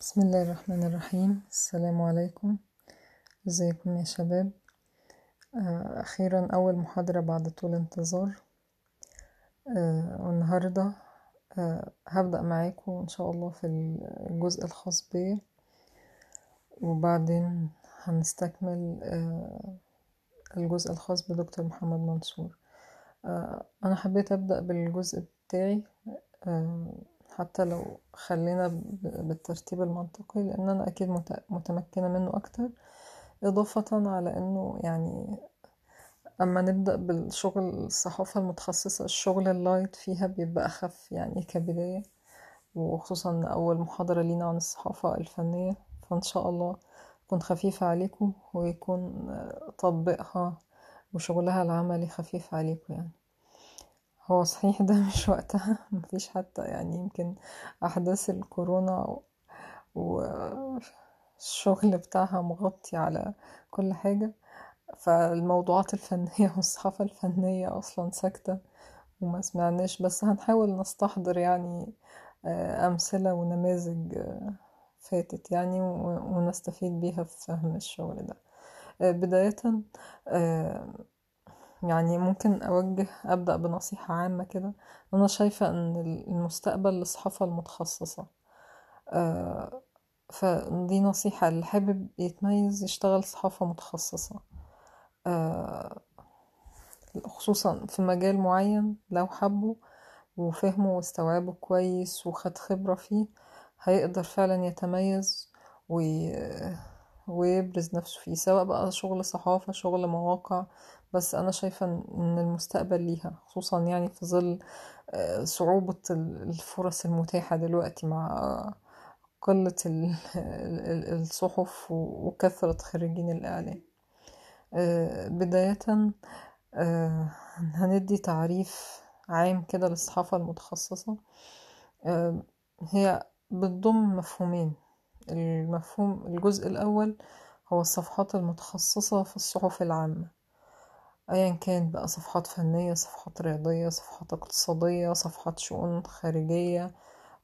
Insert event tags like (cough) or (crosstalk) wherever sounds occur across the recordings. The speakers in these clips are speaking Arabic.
بسم الله الرحمن الرحيم. السلام عليكم. ازيكم يا شباب؟ آه، أخيرا أول محاضرة بعد طول انتظار. آه، والنهاردة آه، هبدأ معاكم إن شاء الله في الجزء الخاص بيا. وبعدين هنستكمل الجزء الخاص بدكتور محمد منصور. أنا حبيت أبدأ بالجزء بتاعي. حتى لو خلينا بالترتيب المنطقي لأن أنا أكيد مت- متمكنة منه أكتر. إضافة على إنه يعني أما نبدأ بالشغل الصحافة المتخصصة الشغل اللايت فيها بيبقى أخف يعني كبداية. وخصوصا أول محاضرة لينا عن الصحافة الفنية. فإن شاء الله تكون خفيفة عليكم ويكون تطبيقها وشغلها العملي خفيف عليكم يعني. هو صحيح ده (laughs) مش وقتها مفيش حتى يعني يمكن أحداث الكورونا والشغل بتاعها مغطي على كل حاجة. فالموضوعات الفنية (laughs) والصحافة الفنية أصلا ساكتة وما سمعناش بس هنحاول نستحضر يعني آه، أمثلة ونماذج آه، فاتت يعني ونستفيد بيها في فهم الشغل ده. آه، بداية يعني ممكن أوجه أبدأ بنصيحة عامة كده. أنا شايفة إن المستقبل للصحافة المتخصصة. آه، فدي نصيحة اللي حابب يتميز يشتغل صحافة متخصصة. آه، خصوصا في مجال معين لو حبه وفهمه واستوعبه كويس وخد خبرة فيه هيقدر فعلا يتميز وي... ويبرز نفسه فيه. سواء بقى شغل صحافة شغل مواقع بس أنا شايفة إن المستقبل ليها خصوصا يعني في ظل آه، صعوبة ال- الفرص المتاحة دلوقتي مع قلة ال- ال- الصحف وكثرة خريجين الإعلام. آه، بداية آه، هندي تعريف عام كده للصحافة المتخصصة. هي بتضم مفهومين. المفهوم الجزء الأول هو الصفحات المتخصصة في الصحف العامة. أيا كان بقى صفحات فنية صفحات رياضية صفحات اقتصادية صفحات شؤون خارجية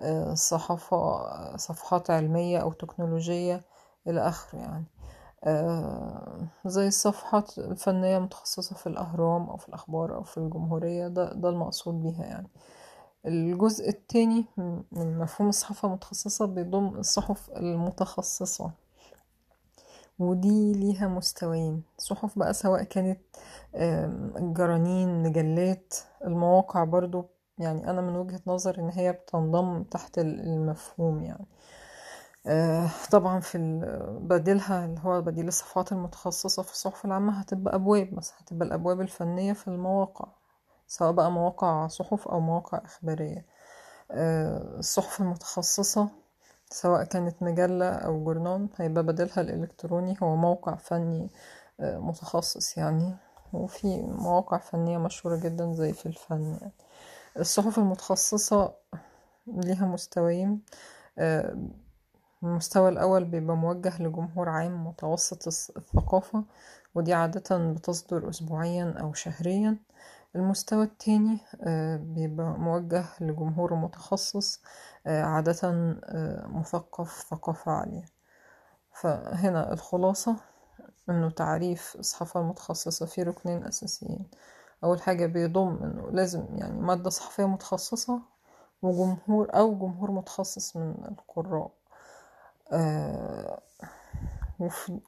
آه، صحافة صفحات علمية أو تكنولوجية إلى آخره يعني. آه، زي الصفحات الفنية متخصصة في الأهرام أو في الأخبار أو في الجمهورية ده, ده المقصود بيها يعني. الجزء التاني من مفهوم الصحافة المتخصصة بيضم الصحف المتخصصة. ودي ليها مستويين صحف بقى سواء كانت جرانين مجلات المواقع برضو يعني أنا من وجهة نظر إن هي بتنضم تحت المفهوم يعني. آه، طبعا في بديلها اللي هو بديل الصفحات المتخصصة في الصحف العامة هتبقى أبواب مثلا هتبقى الأبواب الفنية في المواقع سواء بقى مواقع صحف أو مواقع إخبارية. آه، الصحف المتخصصة سواء كانت مجلة أو جورنال هيبقى بديلها الإلكتروني. هو موقع فني آه، متخصص يعني. وفي مواقع فنية مشهورة جدا زي في الفن يعني. الصحف المتخصصة ليها مستويين آه، المستوى الأول بيبقى موجه لجمهور عام متوسط الث- الثقافة ودي عادة بتصدر أسبوعيا أو شهريا. المستوى التاني آه، بيبقى موجه لجمهور متخصص آه، عادة آه، مثقف ثقافة عالية. فهنا الخلاصة إنه تعريف الصحافة المتخصصة فيه ركنين أساسيين. أول حاجة بيضم إنه لازم يعني مادة صحفية متخصصة وجمهور أو جمهور متخصص من القراء.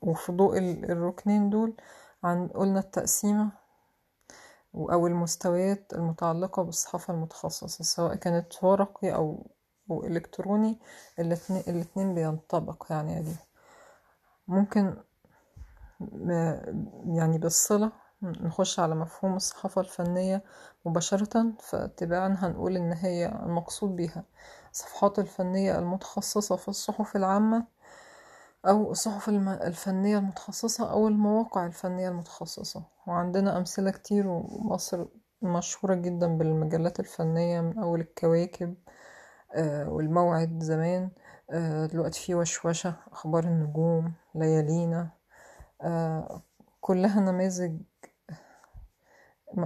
وفي ضوء ال- الركنين دول عن قلنا التقسيمة أو المستويات المتعلقة بالصحافة المتخصصة سواء كانت ورقي أو إلكتروني الاتنين, بينطبق يعني عليه. ممكن يعني بالصلة نخش على مفهوم الصحافة الفنية مباشرة فاتباعا هنقول إن هي المقصود بيها. الصفحات الفنية المتخصصة في الصحف العامة أو الصحف الفنية المتخصصة أو المواقع الفنية المتخصصة. وعندنا أمثلة كتير ومصر مشهورة جدا بالمجلات الفنية من أول الكواكب آه، والموعد زمان. آه، دلوقتي في وشوشة أخبار النجوم ليالينا. آه، كلها نماذج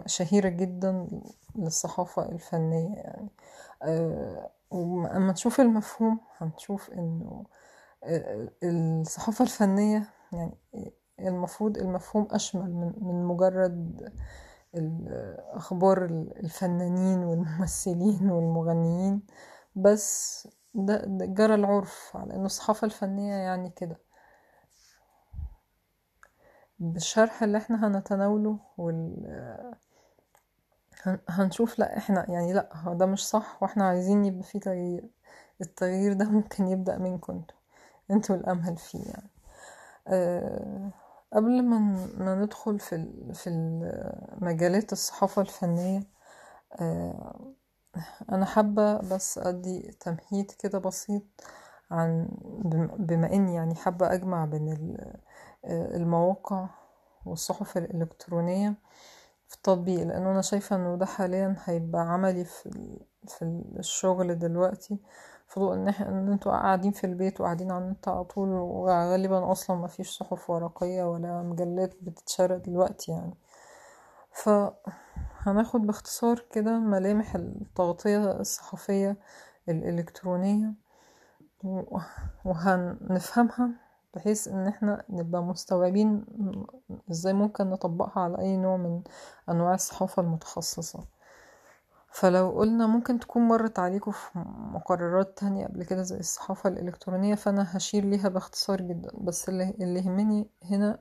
شهيرة جدا للصحافة الفنية يعني. وأما نشوف المفهوم هنشوف إنه الصحافة الفنية يعني المفروض المفهوم أشمل من, من مجرد أخبار الفنانين والممثلين والمغنيين بس ده, ده جرى العرف على إنه الصحافة الفنية يعني كده. بالشرح اللي إحنا هنتناوله وال هنشوف لأ إحنا يعني لأ ده مش صح وإحنا عايزين يبقى فيه تغيير التغيير ده ممكن يبدأ منكم أنتوا أنتوا الأمهل فيه يعني. أه قبل ما ما ندخل في في مجالات الصحافة الفنية أه أنا حابة بس أدي تمهيد كده بسيط عن بما إني يعني حابة أجمع بين المواقع والصحف الإلكترونية في التطبيق لأنه أنا شايفة إنه ده حاليا هيبقى عملي في في الشغل دلوقتي. في ضوء ان إن أنتوا قاعدين في البيت وقاعدين على النت على طول وغالبا أصلا ما فيش صحف ورقية ولا مجلات بتتشرى دلوقتي يعني. فهناخد باختصار كده ملامح التغطية الصحفية الإلكترونية وهنفهمها بحيث إن إحنا نبقى مستوعبين إزاي ممكن نطبقها على أي نوع من أنواع الصحافة المتخصصة. فلو قلنا ممكن تكون مرت عليكم في مقررات تانية قبل كده زي الصحافة الإلكترونية فأنا هشير ليها باختصار جدا. بس اللي يهمني هنا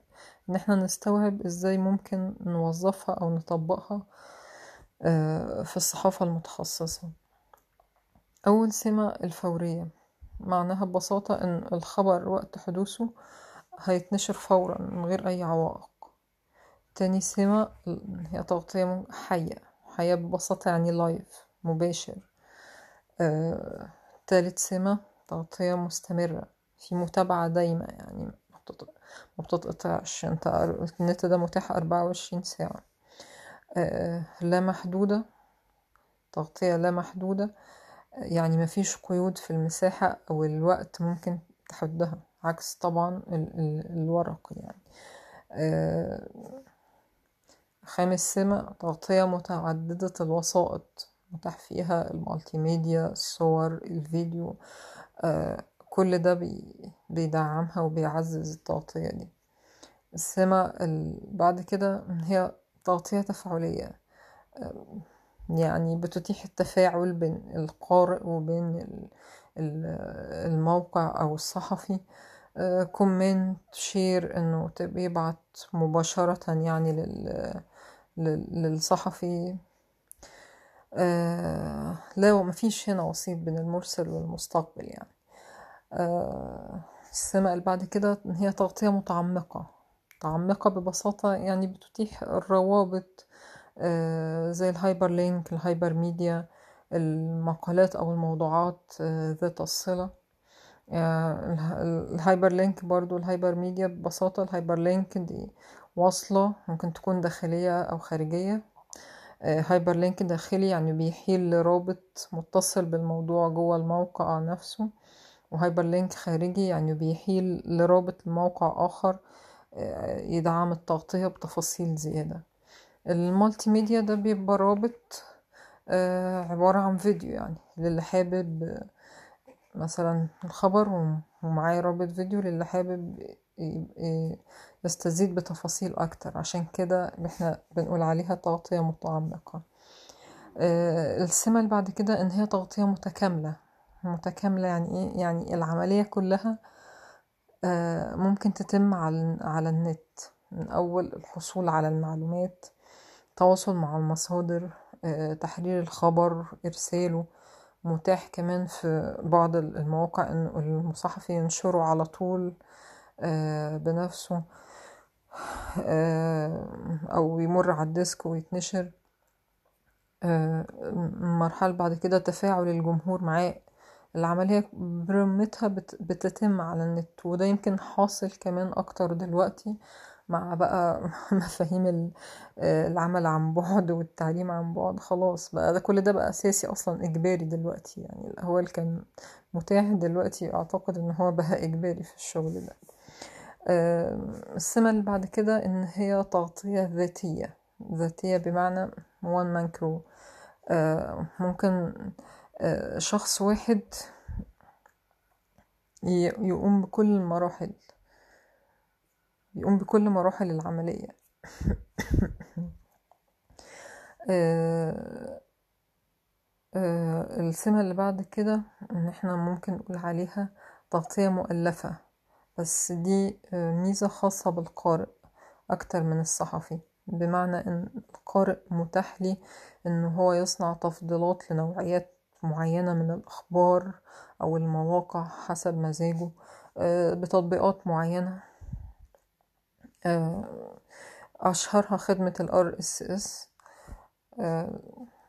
إن إحنا نستوعب إزاي ممكن نوظفها أو نطبقها في الصحافة المتخصصة. أول سمة الفورية. معناها ببساطة إن الخبر وقت حدوثه هيتنشر فورا من غير أي عوائق. تاني سمة هي تغطية حية. حياة ببساطة يعني لايف مباشر. آه، تالت سمة تغطية مستمرة. في متابعة دايمة يعني ما بتتقطعش. انت النت ده متاح أربعة وعشرين ساعة. آه، لا محدودة. تغطية لا محدودة. يعني مفيش قيود في المساحة أو الوقت ممكن تحدها. عكس طبعا الورق يعني. آه، خامس سمة تغطية متعددة الوسائط متاح فيها ال multimedia الصور الفيديو آه كل ده بي بيدعمها وبيعزز التغطية دي. السمة بعد كده هي تغطية تفاعلية آه يعني بتتيح التفاعل بين القارئ وبين الموقع أو الصحفي comment share إنه يبعت مباشرة يعني لل للصحفي. آه لا مفيش هنا وسيط بين المرسل والمستقبل يعني. آه السمة اللي بعد كده هي تغطية متعمقة. متعمقة ببساطة يعني بتتيح الروابط آه زي ال hyperlink ال hypermedia المقالات أو الموضوعات آه ذات الصلة. ال hyperlink برضو ال hypermedia ببساطة ال hyperlink دي وصلة ممكن تكون داخلية أو خارجية. hyperlink داخلي يعني بيحيل لرابط متصل بالموضوع جوه الموقع نفسه و hyperlink خارجي يعني بيحيل لرابط لموقع آخر يدعم التغطية بتفاصيل زيادة. ال multimedia ده بيبقى رابط عبارة عن فيديو يعني للي حابب مثلا الخبر ومعاه رابط فيديو للي حابب يستزيد بتفاصيل أكتر. عشان كده إحنا بنقول عليها تغطية متعمقة. السمة اللي بعد كده إن هي تغطية متكاملة. متكاملة يعني إيه؟ يعني العملية كلها ممكن تتم على, على النت. من أول الحصول على المعلومات تواصل مع المصادر تحرير الخبر إرساله. متاح كمان في بعض المواقع إن المصحفي ينشره على طول بنفسه. أو يمر على ال desk ويتنشر. مرحلة بعد كده تفاعل الجمهور معاه. العملية برمتها بتتم على النت وده يمكن حاصل كمان أكتر دلوقتي مع بقى (laughs) مفاهيم العمل عن بعد والتعليم عن بعد. خلاص بقى ده كل ده بقى أساسي أصلا إجباري دلوقتي يعني. اللي كان متاح دلوقتي أعتقد إن هو بقى إجباري في الشغل ده. السمة اللي بعد كده إن هي تغطية ذاتية. ذاتية بمعنى one man crew. ممكن آه، شخص واحد يقوم بكل المراحل. يقوم بكل مراحل العملية. (coughs) آه، آه، السمة اللي بعد كده إن إحنا ممكن نقول عليها تغطية مؤلفة. بس دي آه، ميزة خاصة بالقارئ أكتر من الصحفي بمعنى إن القارئ متاح لي إن هو يصنع تفضيلات لنوعيات معينة من الأخبار أو المواقع حسب مزاجه آه، بتطبيقات معينة. آه، أشهرها خدمة ال RSS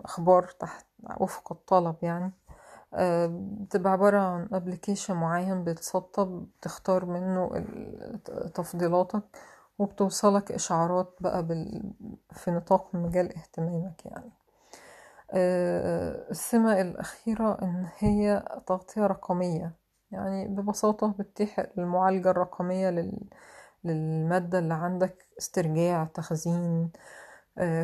أخبار تحت وفق الطلب يعني. بتبقى عبارة عن ابلكيشن معين بتسطب بتختار منه تفضيلاتك وبتوصلك إشعارات بقى بال... في نطاق مجال اهتمامك يعني. آه، السمة الأخيرة إن هي تغطية رقمية. يعني ببساطة بتتيح المعالجة الرقمية لل... للمادة اللي عندك استرجاع تخزين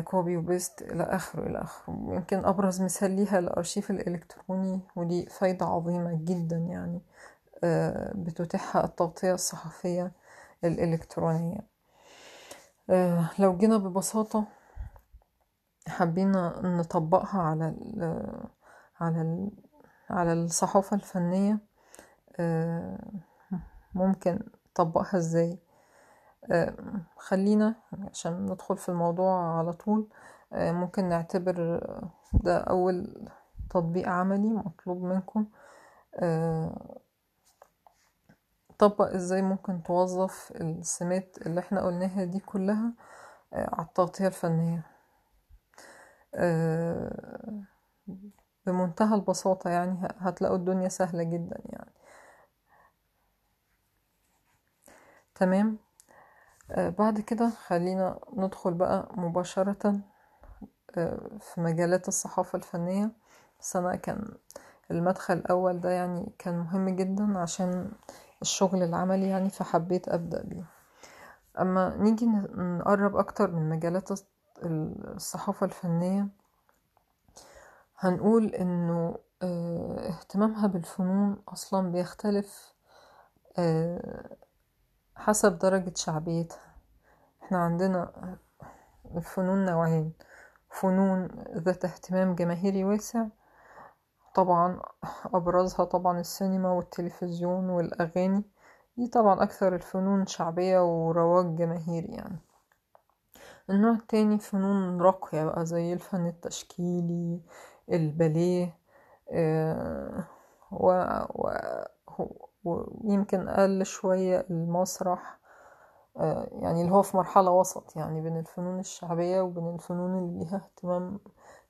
copy و paste إلى آخره إلى آخره. يمكن أبرز مثال ليها الأرشيف الإلكتروني ودي فايدة عظيمة جدا يعني آه، بتتيحها التغطية الصحفية الإلكترونية. آه، لو جينا ببساطة حبينا نطبقها على ال على على الصحافة الفنية آه، ممكن نطبقها إزاي؟ آه، خلينا عشان ندخل في الموضوع على طول. آه، ممكن نعتبر ده أول تطبيق عملي مطلوب منكم. آه، طبق إزاي ممكن توظف السمات اللي إحنا قلناها دي كلها آه، على التغطية الفنية. آه، بمنتهى البساطة يعني هتلاقوا الدنيا سهلة جدا يعني. تمام؟ آه، بعد كده خلينا ندخل بقى مباشرة آه، في مجالات الصحافة الفنية. بس أنا كان المدخل الأول ده يعني كان مهم جدا عشان الشغل العملي يعني فحبيت أبدأ بيه. أما نيجي نقرب أكتر من مجالات الص- الصحافة الفنية هنقول إنه آه، اهتمامها بالفنون أصلا بيختلف آه، حسب درجة شعبيتها. إحنا عندنا الفنون نوعين. فنون ذات اهتمام جماهيري واسع طبعا أبرزها طبعا السينما والتلفزيون والأغاني. دي طبعا أكثر الفنون شعبية ورواج جماهيري يعني. النوع التاني فنون راقية بقى زي الفن التشكيلي الباليه آه، و... و... ويمكن أقل شوية المسرح آه، يعني اللي هو في مرحلة وسط يعني بين الفنون الشعبية وبين الفنون اللي ليها اهتمام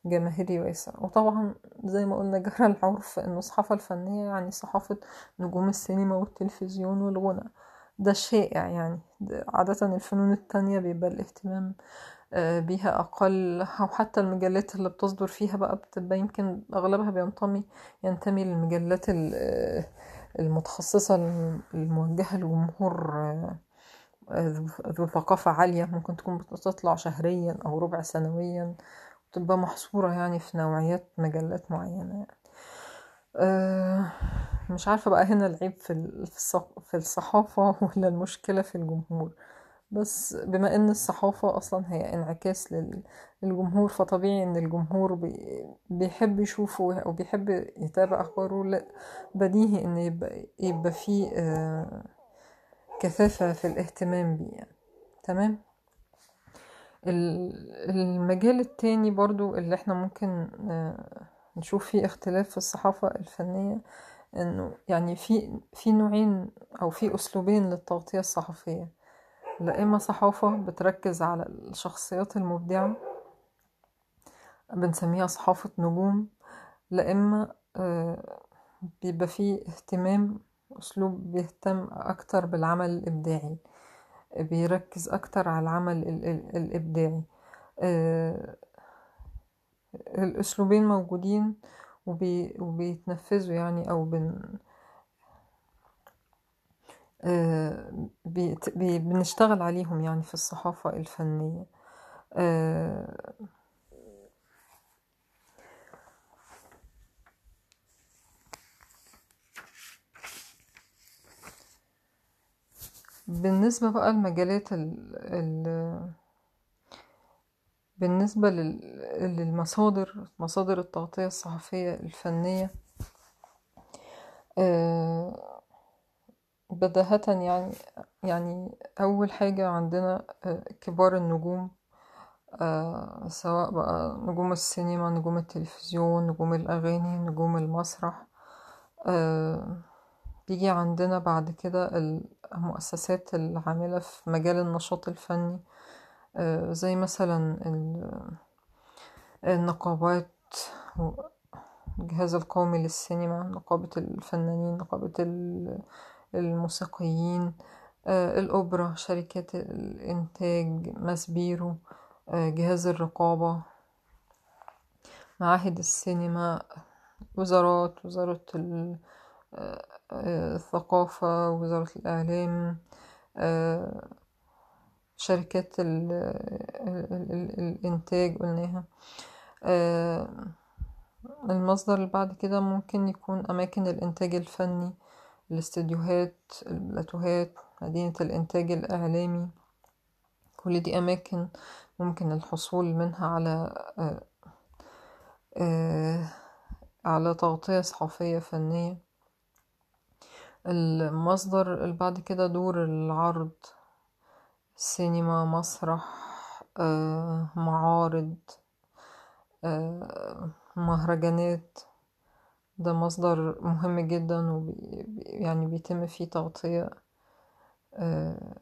جماهيري واسع. وطبعا زي ما قلنا (laughs) جرى العرف إن الصحافة الفنية يعني صحافة نجوم السينما والتلفزيون والغنى. ده شائع يعني. عادة الفنون التانية بيبقى الاهتمام آه، بيها أقل. أو حتى المجلات اللي بتصدر فيها بقى بتبقى يمكن أغلبها بينتمي ينتمي للمجلات آه، المتخصصة الم- الموجهة لجمهور آه، ذو ثقافة عالية ممكن تكون بتطلع شهريا أو ربع سنويا تبقى محصورة يعني في نوعيات مجلات معينة يعني. أه مش عارفة بقى هنا العيب في الصحافة (laughs) ولا المشكلة في الجمهور بس بما إن الصحافة أصلا هي انعكاس لل- للجمهور فطبيعي إن الجمهور بي بيحب يشوفه وبيحب يتابع أخباره. لا بديهي إن يبقى يبقى فيه آه، كثافة في الاهتمام بيه يعني. تمام؟ ال- المجال التاني برضو اللي إحنا ممكن آه، نشوف فيه اختلاف في الصحافة الفنية إنه يعني في في نوعين أو في أسلوبين للتغطية الصحفية. لا اما صحافة بتركز على الشخصيات المبدعة؟ بنسميها صحافة نجوم لا إما آه، بيبقى فيه اهتمام أسلوب بيهتم أكتر بالعمل الإبداعي بيركز أكتر على العمل ال- ال- الإبداعي آه، الأسلوبين موجودين وبي... وبيتنفذوا يعني أو بن... آه، بنشتغل عليهم يعني في الصحافة الفنية. آه، بالنسبة بقى المجالات الـ الـ بالنسبة للمصادر مصادر التغطية الصحفية الفنية آه بداهة يعني يعني أول حاجة عندنا آه، كبار النجوم آه، سواء بقى نجوم السينما نجوم التلفزيون نجوم الأغاني نجوم المسرح آه، بيجي عندنا بعد كده المؤسسات العاملة في مجال النشاط الفني زي مثلا ال- النقابات الجهاز القومي للسينما نقابة الفنانين نقابة الموسيقيين آه، الأوبرا شركات الإنتاج ماسبيرو آه، جهاز الرقابة معاهد السينما وزارات وزارة آه، الثقافة وزارة الإعلام شركات ال- ال- ال- الإنتاج قلناها. المصدر اللي بعد كده ممكن يكون أماكن الإنتاج الفني. الاستديوهات البلاتوهات مدينة الإنتاج الإعلامي كل دي أماكن ممكن الحصول منها على آه، آه، على تغطية صحفية فنية. المصدر بعد كده دور العرض سينما مسرح آه، معارض مهرجانات. ده مصدر مهم جدا وبي يعني بيتم فيه تغطية آه،